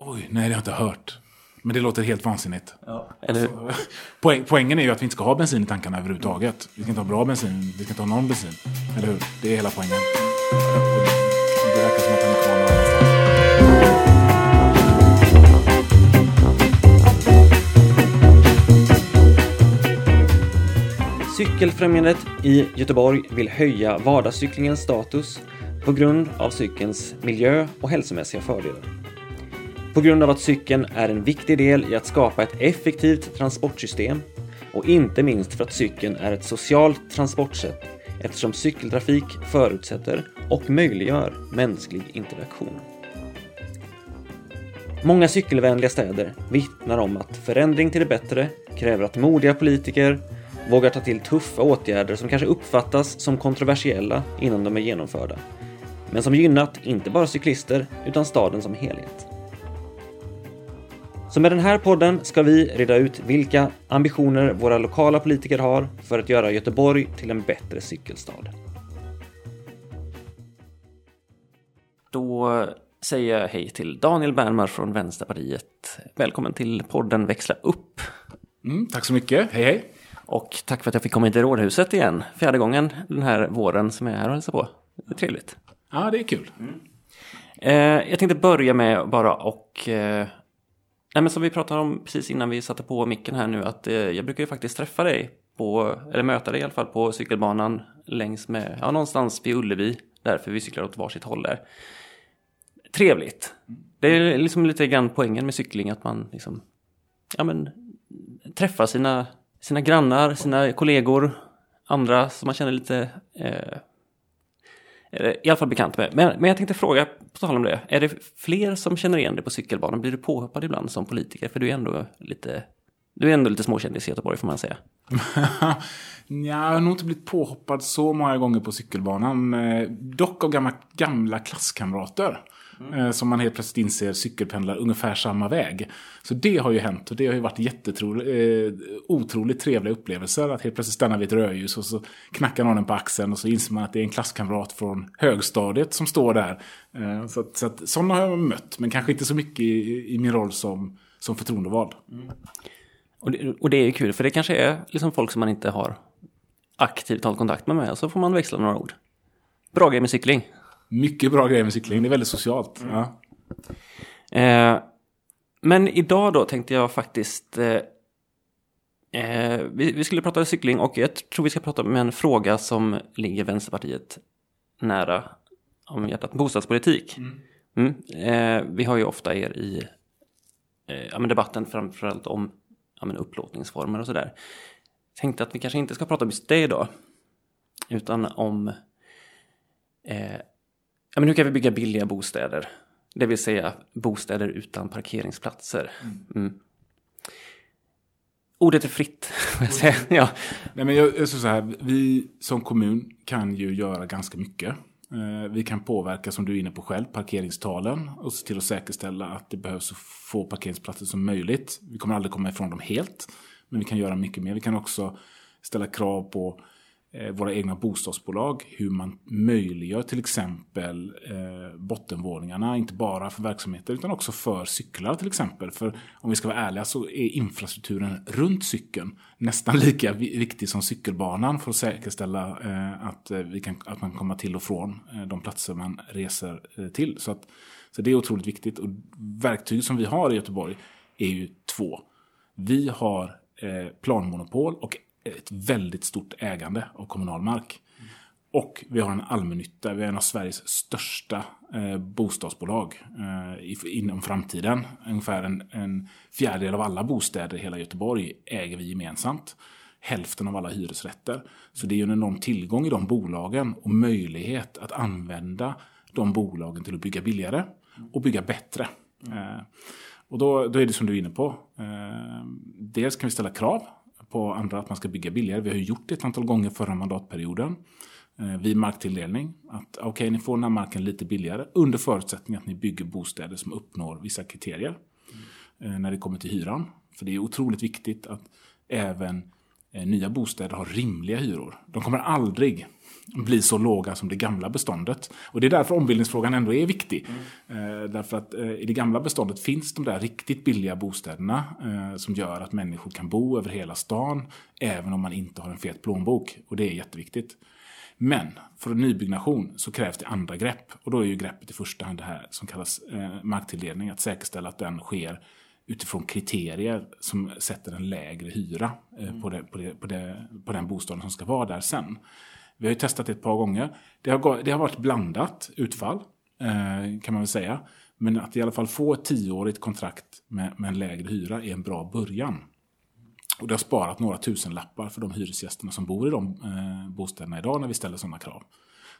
Oj, nej det har jag inte hört. Men det låter helt vansinnigt. Ja. Eller, Poäng, poängen är ju att vi inte ska ha bensin i tankarna överhuvudtaget. Vi ska inte ha bra bensin, vi ska inte ha någon bensin. Eller hur? Det är hela poängen. Det verkar som att han är kvar någon annanstans. Cykelfrämjandet i Göteborg vill höja vardagscyklingens status på grund av cykelns miljö och hälsomässiga fördelar. På grund av att cykeln är en viktig del i att skapa ett effektivt transportsystem och inte minst för att cykeln är ett socialt transportsätt eftersom cykeltrafik förutsätter och möjliggör mänsklig interaktion. Många cykelvänliga städer vittnar om att förändring till det bättre kräver att modiga politiker vågar ta till tuffa åtgärder som kanske uppfattas som kontroversiella innan de är genomförda, men som gynnat inte bara cyklister utan staden som helhet. Så med den här podden ska vi reda ut vilka ambitioner våra lokala politiker har för att göra Göteborg till en bättre cykelstad. Då säger jag hej till Daniel Bernmar från Vänsterpartiet. Välkommen till podden Växla upp. Mm, tack så mycket. Hej hej. Och tack för att jag fick komma in till Rådhuset igen. Fjärde gången den här våren som jag är här och hälsar på. Det är trevligt. Ja, det är kul. Eh, jag tänkte börja med bara och... Eh, nej men som vi pratade om precis innan vi satte på micken här nu att eh, jag brukar ju faktiskt träffa dig på, eller möta dig i alla fall på cykelbanan längs med, ja någonstans vid Ullevi. Därför vi cyklar åt varsitt håll där. Trevligt. Det är liksom lite grann poängen med cykling att man liksom, ja men träffar sina, sina grannar, sina kollegor, andra som man känner lite eh, Eh, i alla fall bekant med. Men, men jag tänkte fråga, på tal om det, är det fler som känner igen dig på cykelbanan? Blir du påhoppad ibland som politiker? För du är ändå lite, du är ändå lite småkändis i Göteborg får man säga. Nja, jag har nog inte blivit påhoppad så många gånger på cykelbanan. Eh, dock av gamla, gamla klasskamrater eh, Som man helt plötsligt inser cykelpendlar ungefär samma väg. Så det har ju hänt och det har ju varit eh, otroligt trevliga upplevelser. Att helt plötsligt stanna vid ett rödljus och så knackar någon på axeln och så inser man att det är en klasskamrat från högstadiet som står där. Eh, så att, så att, sådana har jag mött, men kanske inte så mycket i, i min roll som, som förtroendevald. Och det, och det är ju kul, för det kanske är liksom folk som man inte har aktivt tagit kontakt med, och så får man växla några ord. Bra grej med cykling. Mycket bra grejer med cykling, det är väldigt socialt. Ja. Eh, men idag då tänkte jag faktiskt... Eh, eh, vi, vi skulle prata cykling och jag tror vi ska prata om en fråga som ligger Vänsterpartiet nära om hjärtat. Bostadspolitik. Mm. Eh, vi har ju ofta er i eh, ja, men debatten framförallt om ja, men upplåtningsformer och sådär. Tänkte att vi kanske inte ska prata om just det idag. Utan om eh, ja, men hur kan vi bygga billiga bostäder? Det vill säga bostäder utan parkeringsplatser. Mm. Ordet är fritt. ja. Nej, men jag, jag så här, vi som kommun kan ju göra ganska mycket. Eh, Vi kan påverka, som du är inne på själv, parkeringstalen och se till att säkerställa att det behövs så få parkeringsplatser som möjligt. Vi kommer aldrig komma ifrån dem helt, men vi kan göra mycket mer. Vi kan också ställa krav på Eh, våra egna bostadsbolag, hur man möjliggör till exempel eh, bottenvåningarna, inte bara för verksamheter utan också för cyklar till exempel. För om vi ska vara ärliga så är infrastrukturen runt cykeln nästan lika viktig som cykelbanan för att säkerställa eh, att, eh, vi kan, att man kommer till och från eh, de platser man reser eh, till. Så, att, så det är otroligt viktigt. Och verktyg som vi har i Göteborg är ju två. Vi har planmonopol och ett väldigt stort ägande av kommunal mark. Och vi har en allmännytta. Vi är en av Sveriges största eh, bostadsbolag eh, i, inom framtiden. Ungefär en, en fjärdedel av alla bostäder i hela Göteborg äger vi gemensamt. Hälften av alla hyresrätter. Så det är ju en enorm tillgång i de bolagen och möjlighet att använda de bolagen till att bygga billigare och bygga bättre. Eh, och då, då är det som du är inne på. Eh, dels kan vi ställa krav på andra att man ska bygga billigare. Vi har ju gjort det ett antal gånger förra mandatperioden. Eh, vid marktilldelning. Att okej, ni får den här marken lite billigare under förutsättning att ni bygger bostäder som uppnår vissa kriterier. mm. när det kommer till hyran. För det är otroligt viktigt att även nya bostäder har rimliga hyror. De kommer aldrig bli så låga som det gamla beståndet. Och det är därför ombildningsfrågan ändå är viktig. Mm. Eh, därför att eh, i det gamla beståndet finns de där riktigt billiga bostäderna eh, som gör att människor kan bo över hela stan även om man inte har en fet plånbok. Och det är jätteviktigt. Men för nybyggnation så krävs det andra grepp. Och då är ju greppet i första hand det här som kallas eh, marktilldelning. Att säkerställa att den sker utifrån kriterier som sätter en lägre hyra eh, mm. på, det, på, det, på, det, på den bostaden som ska vara där sen. Vi har ju testat det ett par gånger. Det har, det har varit blandat utfall, eh, kan man väl säga. Men att i alla fall få ett tioårigt kontrakt med, med en lägre hyra är en bra början. Och det har sparat några tusen lappar för de hyresgästerna som bor i de eh, bostäderna idag när vi ställer sådana krav.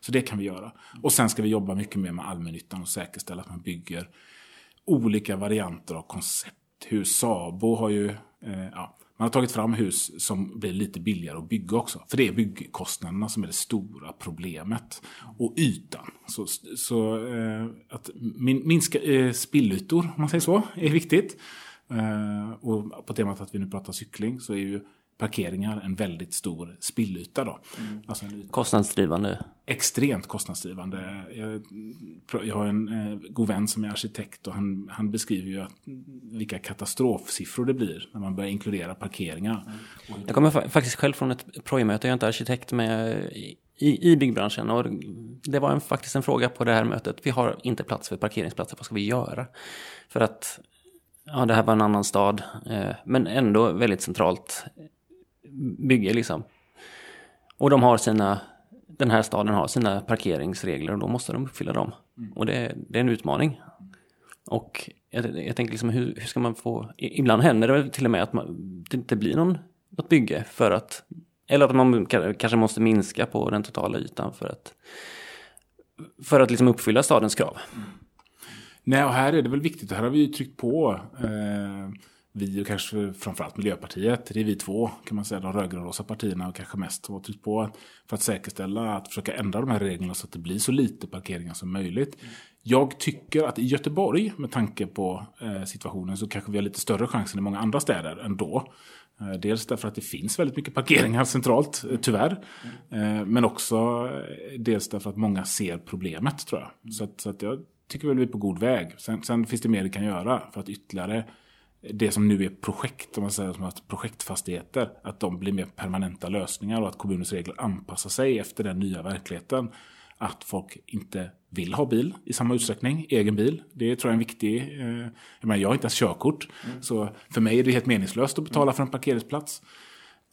Så det kan vi göra. Och sen ska vi jobba mycket mer med allmännyttan och säkerställa att man bygger olika varianter av hus. Sabo har ju, eh, ja, man har tagit fram hus som blir lite billigare att bygga också. För det är byggkostnaderna som är det stora problemet. Och ytan. Så, så eh, att minska eh, spillytor, om man säger så, är viktigt. Eh, och på temat att vi nu pratar cykling så är ju parkeringar en väldigt stor spillyta. Då. Mm. Alltså kostnadsdrivande? Extremt kostnadsdrivande. Jag, jag har en eh, god vän som är arkitekt och han, han beskriver ju att, vilka katastrofsiffror det blir när man börjar inkludera parkeringar. Mm. Jag kommer faktiskt själv från ett projemöte, jag är inte arkitekt med i, i byggbranschen och det var en, faktiskt en fråga på det här mötet. Vi har inte plats för parkeringsplatser, vad ska vi göra? För att ja, det här var en annan stad, eh, men ändå väldigt centralt bygge liksom. Och de har sina, den här staden har sina parkeringsregler och då måste de uppfylla dem. Mm. Och det, det, är en utmaning. Och jag, jag tänker liksom hur, hur, ska man få, ibland händer det till och med att man, det inte blir någon, något bygge för att, eller att man kanske måste minska på den totala ytan för att, för att liksom uppfylla stadens krav. Mm. Nej, och här är det väl viktigt, här har vi ju tryckt på eh, vi och kanske framförallt Miljöpartiet, det är vi två kan man säga, de rödgrönrosa partierna och kanske mest har tryckt på för att säkerställa att försöka ändra de här reglerna så att det blir så lite parkeringar som möjligt. Mm. Jag tycker att i Göteborg, med tanke på eh, situationen, så kanske vi har lite större chans än i många andra städer ändå. Eh, dels därför att det finns väldigt mycket parkeringar centralt, eh, tyvärr. Mm. Eh, men också eh, dels därför att många ser problemet, tror jag. Mm. Så, att, så att jag tycker väl vi är på god väg. Sen, sen finns det mer vi kan göra för att ytterligare det som nu är projekt, om man säger som att projektfastigheter, att de blir mer permanenta lösningar och att kommunens regler anpassar sig efter den nya verkligheten. Att folk inte vill ha bil i samma utsträckning, egen bil. Det tror jag är en viktig... Eh, jag, menar, jag har inte ens körkort, mm. så för mig är det helt meningslöst att betala för en parkeringsplats.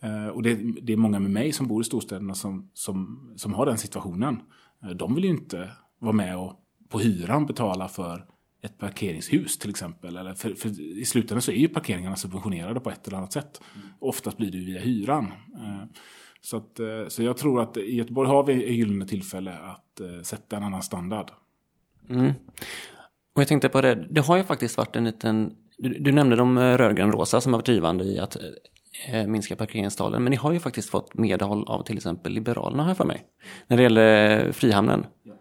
Eh, och det, det, är många med mig som bor i storstäderna som, som, som har den situationen. Eh, de vill ju inte vara med och på hyran betala för ett parkeringshus till exempel. Eller för, för I slutändan så är ju parkeringarna subventionerade på ett eller annat sätt. Mm. Oftast blir det via hyran. Eh, så, att, eh, så jag tror att i Göteborg har vi ett gyllene tillfälle att eh, sätta en annan standard. Mm. Och jag tänkte på det, det har ju faktiskt varit en liten, du, du nämnde de rödgrönrosa som har varit drivande i att minska parkeringstalen, men ni har ju faktiskt fått medhåll av till exempel Liberalerna här för mig, när det gäller Frihamnen. Ja.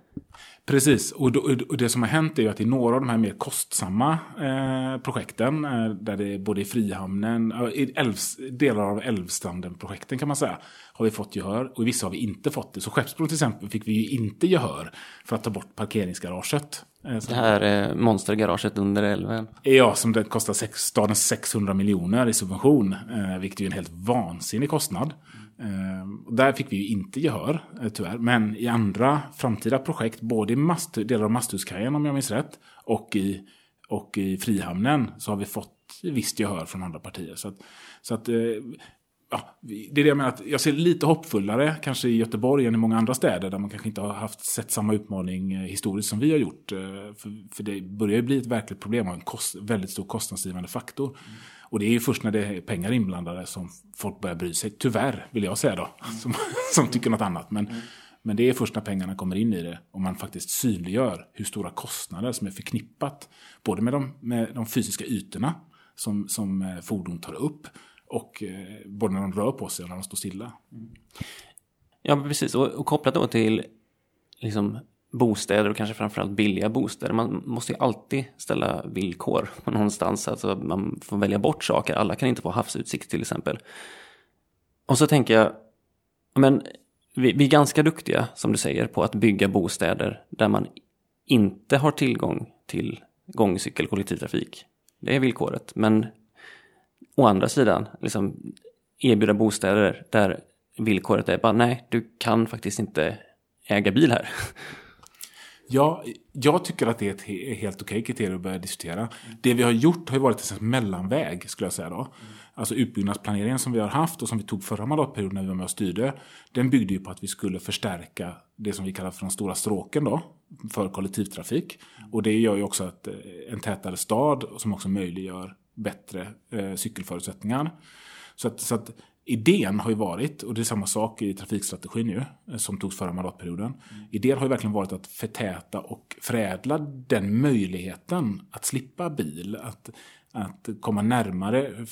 Precis, och, då, och, det som har hänt är ju att i några av de här mer kostsamma eh, projekten, eh, där det är både i Frihamnen, eh, i älvs, delar av Älvstranden-projekten kan man säga, har vi fått gehör och i vissa har vi inte fått det. Så Skeppsbron till exempel fick vi ju inte gehör för att ta bort parkeringsgaraget. Eh, det här eh, monstergaraget under älven? Ja, som det kostar sex, staden 600 miljoner i subvention, eh, vilket är en helt vansinnig kostnad. Eh, där fick vi ju inte gehör, eh, tyvärr. Men i andra framtida projekt, både i mast, delar av Masthuskajen om jag minns rätt, och i, och i Frihamnen, så har vi fått visst gehör från andra partier. Så att, så att eh, ja, det är det jag menar, att jag ser lite hoppfullare kanske i Göteborg än i många andra städer där man kanske inte har haft sett samma utmaning eh, historiskt som vi har gjort. Eh, för, för det börjar ju bli ett verkligt problem och en kost, väldigt stor kostnadsdrivande faktor. Mm. Och det är ju först när det är pengar inblandade som folk börjar bry sig. Tyvärr, vill jag säga då. Som, som tycker något annat. Men, mm. men det är först när pengarna kommer in i det och man faktiskt synliggör hur stora kostnader som är förknippat. Både med de, med de fysiska ytorna som, som eh, fordon tar upp och eh, både när de rör på sig och när de står stilla. Mm. Ja, precis. Och, och kopplat då till liksom, bostäder och kanske framförallt billiga bostäder. Man måste ju alltid ställa villkor någonstans. Alltså man får välja bort saker. Alla kan inte få havsutsikt till exempel. Och så tänker jag, men vi, vi är ganska duktiga, som du säger, på att bygga bostäder där man inte har tillgång till gångcykel kollektivtrafik. Det är villkoret. Men å andra sidan, liksom, erbjuda bostäder där villkoret är bara nej, du kan faktiskt inte äga bil här. Ja, jag tycker att det är ett helt okej kriterium att börja diskutera. Det vi har gjort har ju varit en mellanväg, skulle jag säga då. Alltså utbyggnadsplaneringen som vi har haft och som vi tog förra mandatperioden när vi var med och styrde. Den byggde ju på att vi skulle förstärka det som vi kallar för de stora stråken då, för kollektivtrafik. Och det gör ju också att eh, en tätare stad som också möjliggör bättre eh, cykelförutsättningar. Så att, så att idén har ju varit, och det är samma sak i trafikstrategin nu, eh, som togs förra mandatperioden. Mm. Idén har ju verkligen varit att förtäta och förädla den möjligheten att slippa bil. Att, att komma närmare,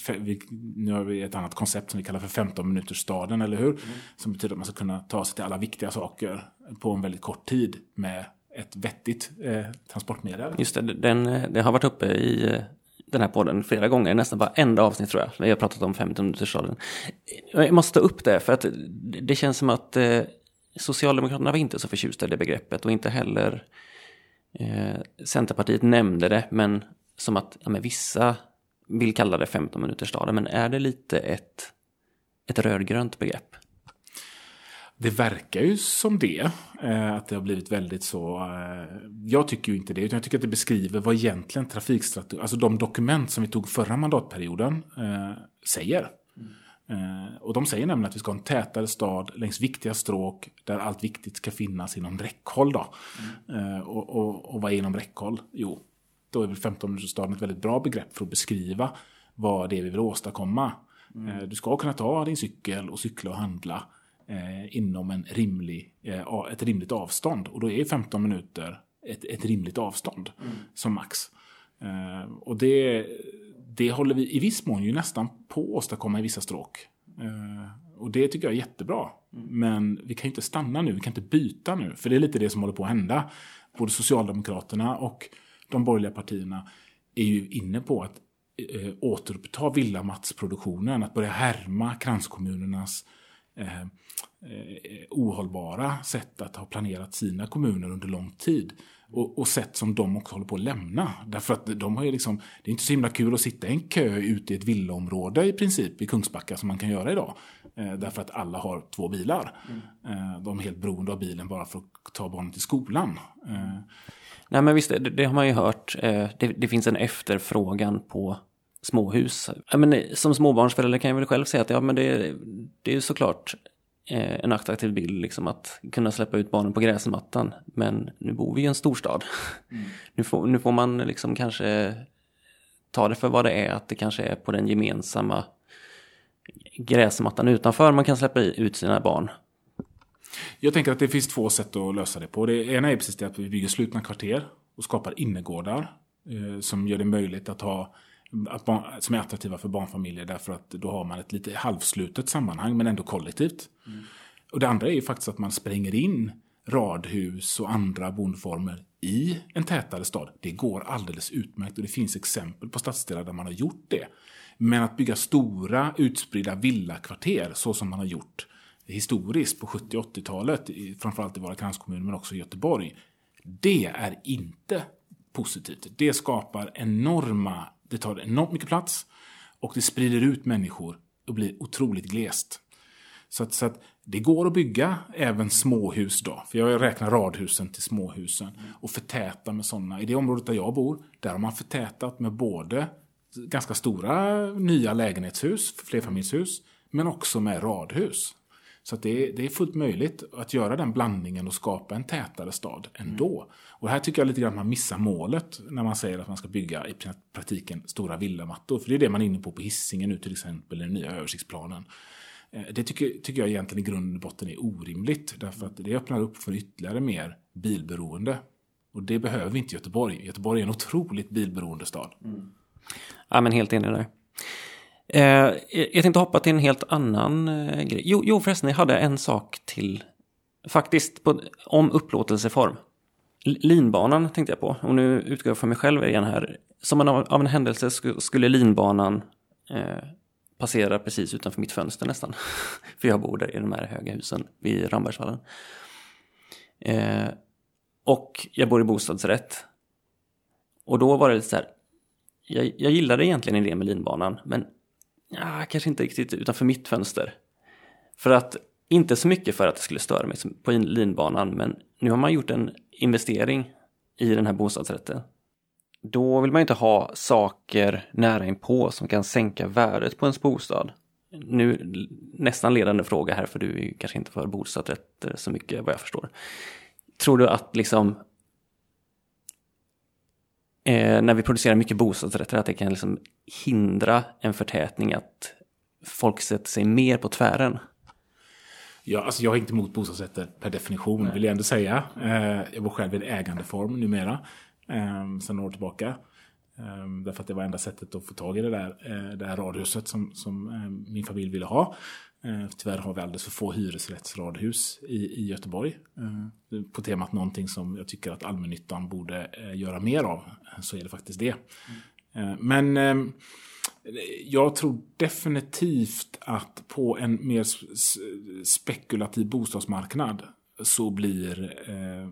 nu har vi ett annat koncept som vi kallar för 15 minuters staden, eller hur? Mm. Som betyder att man ska kunna ta sig till alla viktiga saker på en väldigt kort tid med ett vettigt eh, transportmedel. Just det, den, det har varit uppe i eh, den här podden flera gånger, nästan varenda avsnitt tror jag, när jag har pratat om 15 minutersstaden. Jag måste ta upp det, för att det känns som att eh, Socialdemokraterna var inte så förtjusta i det begreppet och inte heller eh, Centerpartiet nämnde det, men som att ja, men vissa vill kalla det 15 minutersstaden, men är det lite ett, ett rödgrönt begrepp? Det verkar ju som det. Eh, att det har blivit väldigt så. Eh, jag tycker ju inte det. Utan jag tycker att det beskriver vad egentligen trafikstrategi, alltså de dokument som vi tog förra mandatperioden, eh, säger. Mm. och de säger nämligen att vi ska ha en tätare stad längs viktiga stråk där allt viktigt ska finnas inom räckhåll. Då. Mm. och, och, och vad är inom räckhåll? Jo, då är väl 15 staden ett väldigt bra begrepp för att beskriva vad det är vi vill åstadkomma. Mm. du ska kunna ta din cykel och cykla och handla eh, inom en rimlig, eh, ett rimligt avstånd. Och då är 15 minuter ett, ett rimligt avstånd mm. som max. Eh, och det, det håller vi i viss mån ju nästan på att åstadkomma i vissa stråk. Eh, och det tycker jag är jättebra. Mm. Men vi kan ju inte stanna nu, vi kan inte byta nu. För det är lite det som håller på att hända. Både Socialdemokraterna och de borgerliga partierna är ju inne på att eh, återuppta villamatsproduktionen. Att börja härma kranskommunernas eh, eh, ohållbara sätt att ha planerat sina kommuner under lång tid. Och, och sätt som de också håller på att lämna. Därför att de har ju liksom, det är inte så himla kul att sitta i en kö ute i ett villaområde i princip i Kungsbacka som man kan göra idag. Eh, därför att alla har två bilar. Mm. Eh, de är helt beroende av bilen bara för att ta barnen till skolan. Eh. Nej men visst, det, det har man ju hört. Eh, det, det finns en efterfrågan på småhus. Ja, men som småbarnsförälder kan jag väl själv säga att ja, men det, det är såklart eh, en attraktiv bild liksom att kunna släppa ut barnen på gräsmattan. Men nu bor vi i en storstad. Mm. nu, får, nu får man liksom kanske ta det för vad det är, att det kanske är på den gemensamma gräsmattan utanför man kan släppa ut sina barn. Jag tänker att det finns två sätt att lösa det på. Det ena är precis det att vi bygger slutna kvarter och skapar innergårdar eh, som gör det möjligt att ha som är attraktiva för barnfamiljer därför att då har man ett lite halvslutet sammanhang men ändå kollektivt. Mm. Och det andra är ju faktiskt att man spränger in radhus och andra boendeformer i en tätare stad. Det går alldeles utmärkt och det finns exempel på stadsdelar där man har gjort det. Men att bygga stora utspridda villakvarter så som man har gjort historiskt på 70 och 80-talet, framförallt i våra kranskommuner men också i Göteborg. Det är inte positivt. Det skapar enorma det tar enormt mycket plats och det sprider ut människor och blir otroligt glest. Så att, så att det går att bygga även småhus då. För jag räknar radhusen till småhusen. Och förtäta med sådana. I det området där jag bor, där har man förtätat med både ganska stora nya lägenhetshus, flerfamiljshus, men också med radhus. Så det är, det, är fullt möjligt att göra den blandningen och skapa en tätare stad ändå. Mm. Och här tycker jag lite grann att man missar målet när man säger att man ska bygga i praktiken stora villamattor. För det är det man är inne på på hissingen nu till exempel, i den nya översiktsplanen. Eh, det tycker, tycker jag egentligen i grund och botten är orimligt. Därför att det öppnar upp för ytterligare mer bilberoende. Och det behöver vi inte i Göteborg. Göteborg är en otroligt bilberoende stad. Mm. Ja, men helt enig där. Eh, jag tänkte hoppa till en helt annan eh, grej. Jo, jo, förresten, jag hade en sak till. Faktiskt på, om upplåtelseform. Linbanan tänkte jag på, och nu utgår jag från mig själv igen här. Som en, av en händelse skulle linbanan eh, passera precis utanför mitt fönster nästan. För jag bor där i de här höga husen vid Rambergsvallen. Eh, och jag bor i bostadsrätt. Och då var det lite så här, jag, jag gillade egentligen idén med linbanan, men ja, kanske inte riktigt utanför mitt fönster. För att, inte så mycket för att det skulle störa mig på linbanan, men nu har man gjort en investering i den här bostadsrätten. Då vill man inte ha saker nära inpå som kan sänka värdet på ens bostad. Nu nästan ledande fråga här för du är ju kanske inte för bostadsrätter så mycket vad jag förstår. Tror du att liksom eh, när vi producerar mycket bostadsrätter att det kan liksom hindra en förtätning att folk sätter sig mer på tvären? Ja, alltså jag är inte emot bostadsrätter per definition, Nej. vill jag ändå säga. Eh, jag bor själv i en ägandeform numera, eh, sedan några år tillbaka. Eh, därför att det var enda sättet att få tag i det där, eh, det här radhuset som, som eh, min familj ville ha. Eh, tyvärr har vi alldeles för få hyresrättsradhus i, i Göteborg. På temat någonting som jag tycker att allmännyttan borde eh, göra mer av. Så är det faktiskt det. Mm. Men jag tror definitivt att på en mer spekulativ bostadsmarknad så, blir, eh,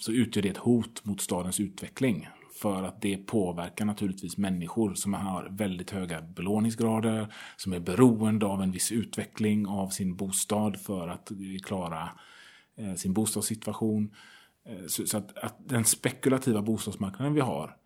så utgör det ett hot mot stadens utveckling. För att det påverkar naturligtvis människor som har väldigt höga belåningsgrader, som är beroende av en viss utveckling av sin bostad för att klara eh, sin bostadssituation. Eh, så att, att den spekulativa bostadsmarknaden vi har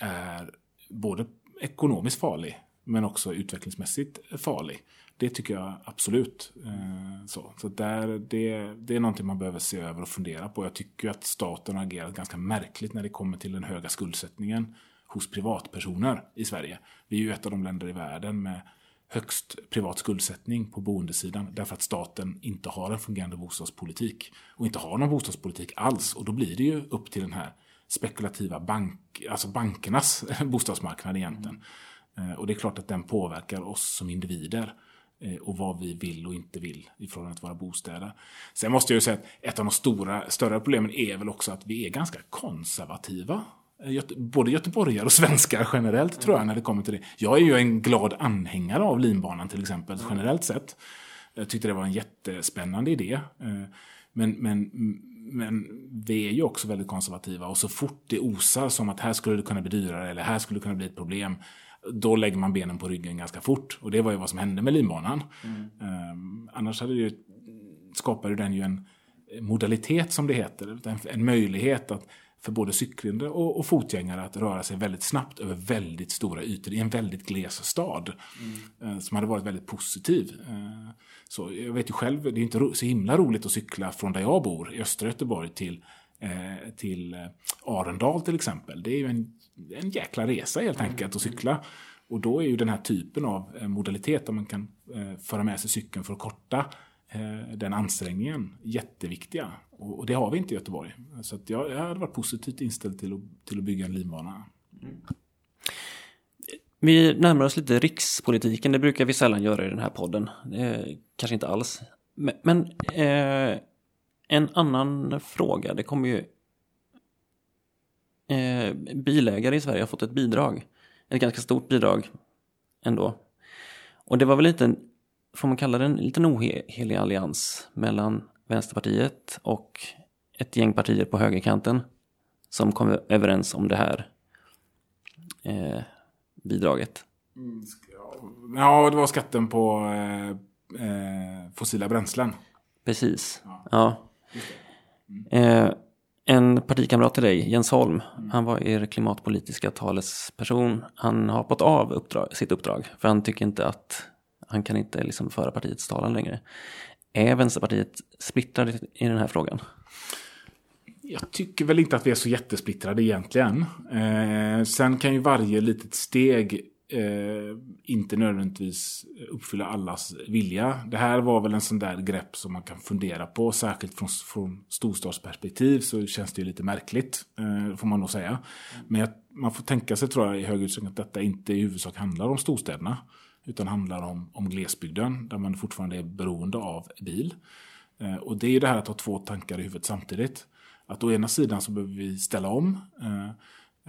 är både ekonomiskt farlig men också utvecklingsmässigt farlig. Det tycker jag absolut. Eh, så så där, det, det är någonting man behöver se över och fundera på. Jag tycker att staten har agerat ganska märkligt när det kommer till den höga skuldsättningen hos privatpersoner i Sverige. Vi är ju ett av de länder i världen med högst privat skuldsättning på boendesidan därför att staten inte har en fungerande bostadspolitik och inte har någon bostadspolitik alls och då blir det ju upp till den här spekulativa bank, alltså bankernas bostadsmarknad egentligen. Mm. Och det är klart att den påverkar oss som individer. Eh, och vad vi vill och inte vill i förhållande till våra bostäder. Sen måste jag ju säga att ett av de stora, större problemen är väl också att vi är ganska konservativa. Eh, både göteborgare och svenskar generellt tror jag när det kommer till det. Jag är ju en glad anhängare av linbanan till exempel generellt sett. Jag tyckte det var en jättespännande idé. Eh, men, men, men vi är ju också väldigt konservativa och så fort det osar som att här skulle det kunna bli dyrare eller här skulle det kunna bli ett problem då lägger man benen på ryggen ganska fort. Och det var ju vad som hände med linbanan. Mm. Um, annars hade ju, skapade den ju en modalitet som det heter. En, en möjlighet att för både cyklande och, och, fotgängare att röra sig väldigt snabbt över väldigt stora ytor i en väldigt gles stad. Mm. Uh, som hade varit väldigt positiv. Uh, så jag vet ju själv, det är inte så himla roligt att cykla från där jag bor, i östra Göteborg, till, eh, till Arendal till exempel. Det är ju en en jäkla resa helt enkelt att cykla. Och då är ju den här typen av eh, modalitet där man kan eh, föra med sig cykeln för att korta eh, Eh, den ansträngningen jätteviktiga. Och, det har vi inte i Göteborg. Så att jag, jag hade varit positivt inställd till att, till att bygga en linbana. Mm. Vi närmar oss lite rikspolitiken, det brukar vi sällan göra i den här podden. kanske inte alls. Men, men eh, en annan fråga, det kommer ju eh, bilägare i Sverige har fått ett bidrag. Ett ganska stort bidrag ändå. Och det var väl lite, får man kalla det en liten ohelig allians mellan Vänsterpartiet och ett gäng partier på högerkanten som kom överens om det här eh, bidraget. Mm, ja, det var skatten på eh, eh fossila bränslen. Precis, ja. ja. Mm. Eh, en partikamrat till dig, Jens Holm, mm. han var er klimatpolitiska talesperson. Han har hoppat av uppdrag, sitt uppdrag för han tycker inte att han kan inte liksom föra partiets talan längre. Är Vänsterpartiet splittrade i den här frågan? Jag tycker väl inte att vi är så jättesplittrade egentligen. Eh, sen kan ju varje litet steg eh, inte nödvändigtvis uppfylla allas vilja. Det här var väl en sån där grepp som man kan fundera på. Särskilt från, från storstadsperspektiv så känns det ju lite märkligt. Eh, får man nog säga. Men jag, man får tänka sig tror jag i hög utsträckning att detta inte i huvudsak handlar om storstäderna. Utan handlar om, om glesbygden där man fortfarande är beroende av bil. Eh, och det är ju det här att ha två tankar i huvudet samtidigt. Att å ena sidan så behöver vi ställa om. Eh,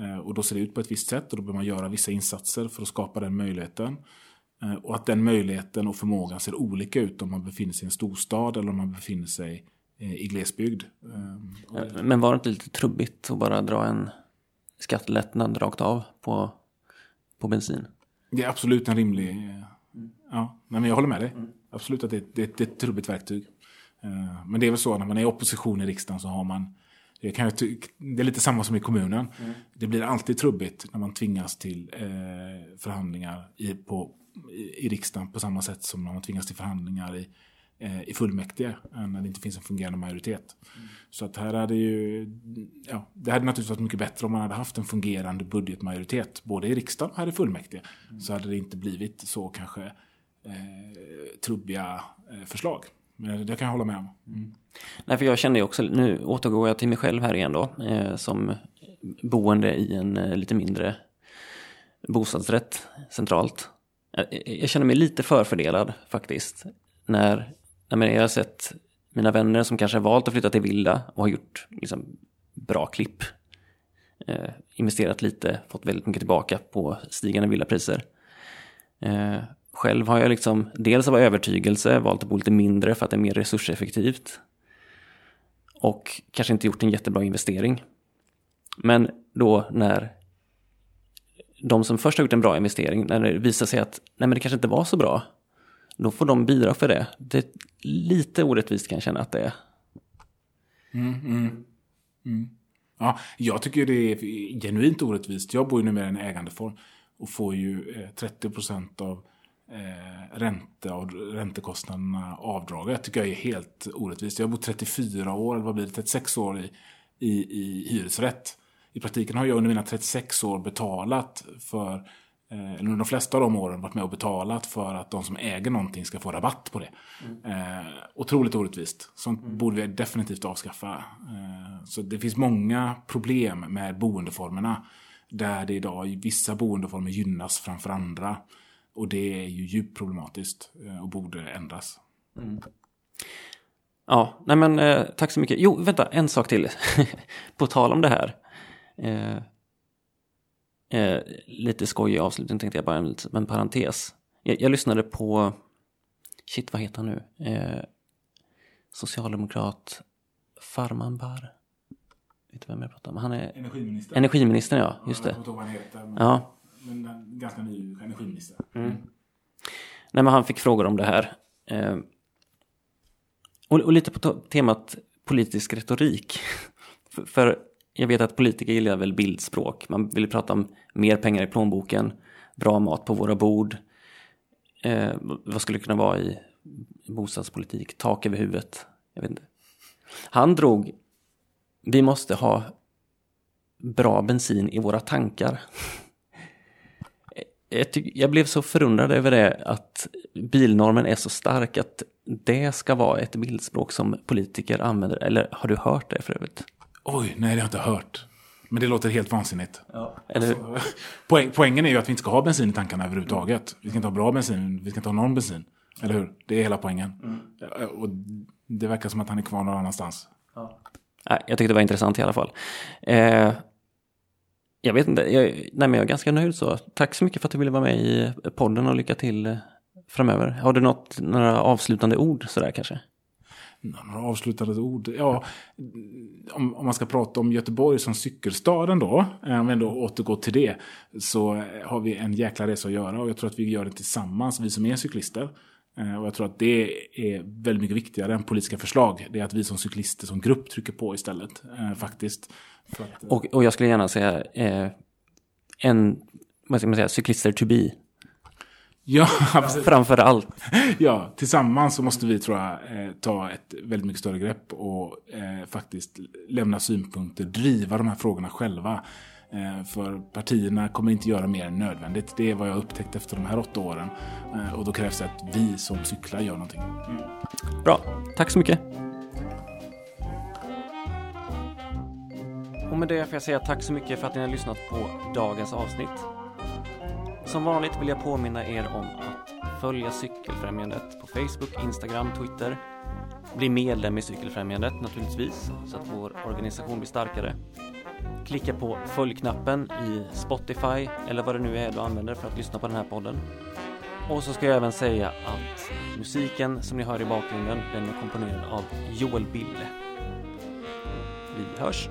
eh, och då ser det ut på ett visst sätt och då behöver man göra vissa insatser för att skapa den möjligheten. Eh, och att den möjligheten och förmågan ser olika ut om man befinner sig i en storstad eller om man befinner sig eh, i glesbygd. Eh, eh men var det inte lite trubbigt att bara dra en skattelättnad rakt av på, på bensin? Det är absolut en rimlig... Ja, men jag håller med dig. Absolut att det, det, det är ett trubbigt verktyg. Men det är väl så när man är i opposition i riksdagen så har man det, kan det är lite samma som i kommunen. Mm. Det blir alltid trubbigt när man tvingas till eh, förhandlingar i, på, i, i riksdagen på samma sätt som när man tvingas till förhandlingar i, eh, Eh, i fullmäktige eh, när det inte finns en fungerande majoritet. Mm. Så att här hade ju, ja, det hade naturligtvis varit mycket bättre om man hade haft en fungerande budgetmajoritet både i riksdagen och här i fullmäktige. Mm. Så hade det inte blivit så kanske eh, trubbiga eh, förslag. Men det kan jag hålla med om. Mm. Nej, för jag kände ju också, nu återgår jag till mig själv här igen då, eh, som boende i en eh, lite mindre bostadsrätt centralt. Jag, jag känner mig lite förfördelad faktiskt. När, när jag har sett mina vänner som kanske har valt att flytta till villa och har gjort liksom, bra klipp. Eh, investerat lite, fått väldigt mycket tillbaka på stigande villapriser. Eh, själv har jag liksom, dels av övertygelse valt att bo lite mindre för att det är mer resurseffektivt och kanske inte gjort en jättebra investering. Men då när de som först har gjort en bra investering, när det visar sig att nej men det kanske inte var så bra, då får de bidra för det. Det är lite orättvist kan jag känna att det är. Mm, mm, mm. Ja, jag tycker det är genuint orättvist. Jag bor ju numera i en ägandeform och får ju eh, 30 procent av eh, ränte och räntekostnaderna avdraget. Jag tycker jag är helt orättvist. Jag har bott 34 år, eller vad blir det, 36 år i, i, i hyresrätt. I praktiken har jag under mina 36 år betalat för, eh, eller under de flesta av de åren varit med och betalat för att de som äger någonting ska få rabatt på det. Mm. Eh, otroligt orättvist. Sånt mm. borde vi definitivt avskaffa. Eh, så det finns många problem med boendeformerna där det idag vissa boendeformer gynnas framför andra. Och det är ju djupt problematiskt eh, och borde ändras. Mm. Ja, nej men eh, tack så mycket. Jo, vänta, en sak till. På tal om det här. Eh, eh, lite skojig avslutning tänkte jag bara, en, en parentes. Jag, jag, lyssnade på, shit vad heter han nu? Eh, socialdemokrat Farmanbar. Vet du vem jag pratar om? Han är energiminister. Energiministern, ja. Just det. Jag vet inte vad han heter. Ja men ganska ny energiminister. Mm. Nej, men han fick frågor om det här. Eh, och, och, lite på temat politisk retorik. för, för, jag vet att politiker gillar väl bildspråk. Man vill prata om mer pengar i plånboken, bra mat på våra bord. Eh, vad skulle det kunna vara i bostadspolitik? Tak över huvudet? Jag vet inte. Han drog, vi måste ha bra bensin i våra tankar jag, tyck, jag blev så förundrad över det att bilnormen är så stark att det ska vara ett bildspråk som politiker använder. Eller har du hört det för övrigt? Oj, nej det har jag inte hört. Men det låter helt vansinnigt. Ja, eller... alltså, poäng, poängen är ju att vi inte ska ha bensin i tankarna överhuvudtaget. Vi ska inte ha bra bensin, vi ska inte ha någon bensin. Eller hur? Det är hela poängen. Mm. Och det verkar som att han är kvar någon annanstans. Ja. Jag tyckte det var intressant i alla fall. Eh, jag vet inte, jag, nej men jag är ganska nöjd så. Tack så mycket för att du ville vara med i podden och lycka till eh, framöver. Har du något, några avslutande ord sådär kanske? Några avslutande ord? Ja, om, om, man ska prata om Göteborg som cykelstaden då, eh, om vi ändå återgår till det, så eh, har vi en jäkla resa att göra och jag tror att vi gör det tillsammans, vi som är cyklister. Eh, och jag tror att det är väldigt mycket viktigare än politiska förslag. Det är att vi som cyklister som grupp trycker på istället, faktiskt. Att, och, och jag skulle gärna säga eh, en, vad ska man säga, cyklister to be. Ja, Framför allt. Ja, tillsammans så måste vi tror jag eh, ta ett väldigt mycket större grepp och eh, faktiskt lämna synpunkter, driva de här frågorna själva. Eh, för partierna kommer inte göra mer än nödvändigt. Det är vad jag upptäckt efter de här åtta åren. Eh, och då krävs det att vi som cyklar gör någonting. Mm. Bra, tack så mycket. Och med det får jag säga tack så mycket för att ni har lyssnat på dagens avsnitt. Som vanligt vill jag påminna er om att följa Cykelfrämjandet på Facebook, Instagram, Twitter. Bli medlem i Cykelfrämjandet naturligtvis, så att vår organisation blir starkare. Klicka på följknappen i Spotify eller vad det nu är du använder för att lyssna på den här podden. Och så ska jag även säga att musiken som ni hör i bakgrunden den är komponerad av Joel Bille. Vi hörs!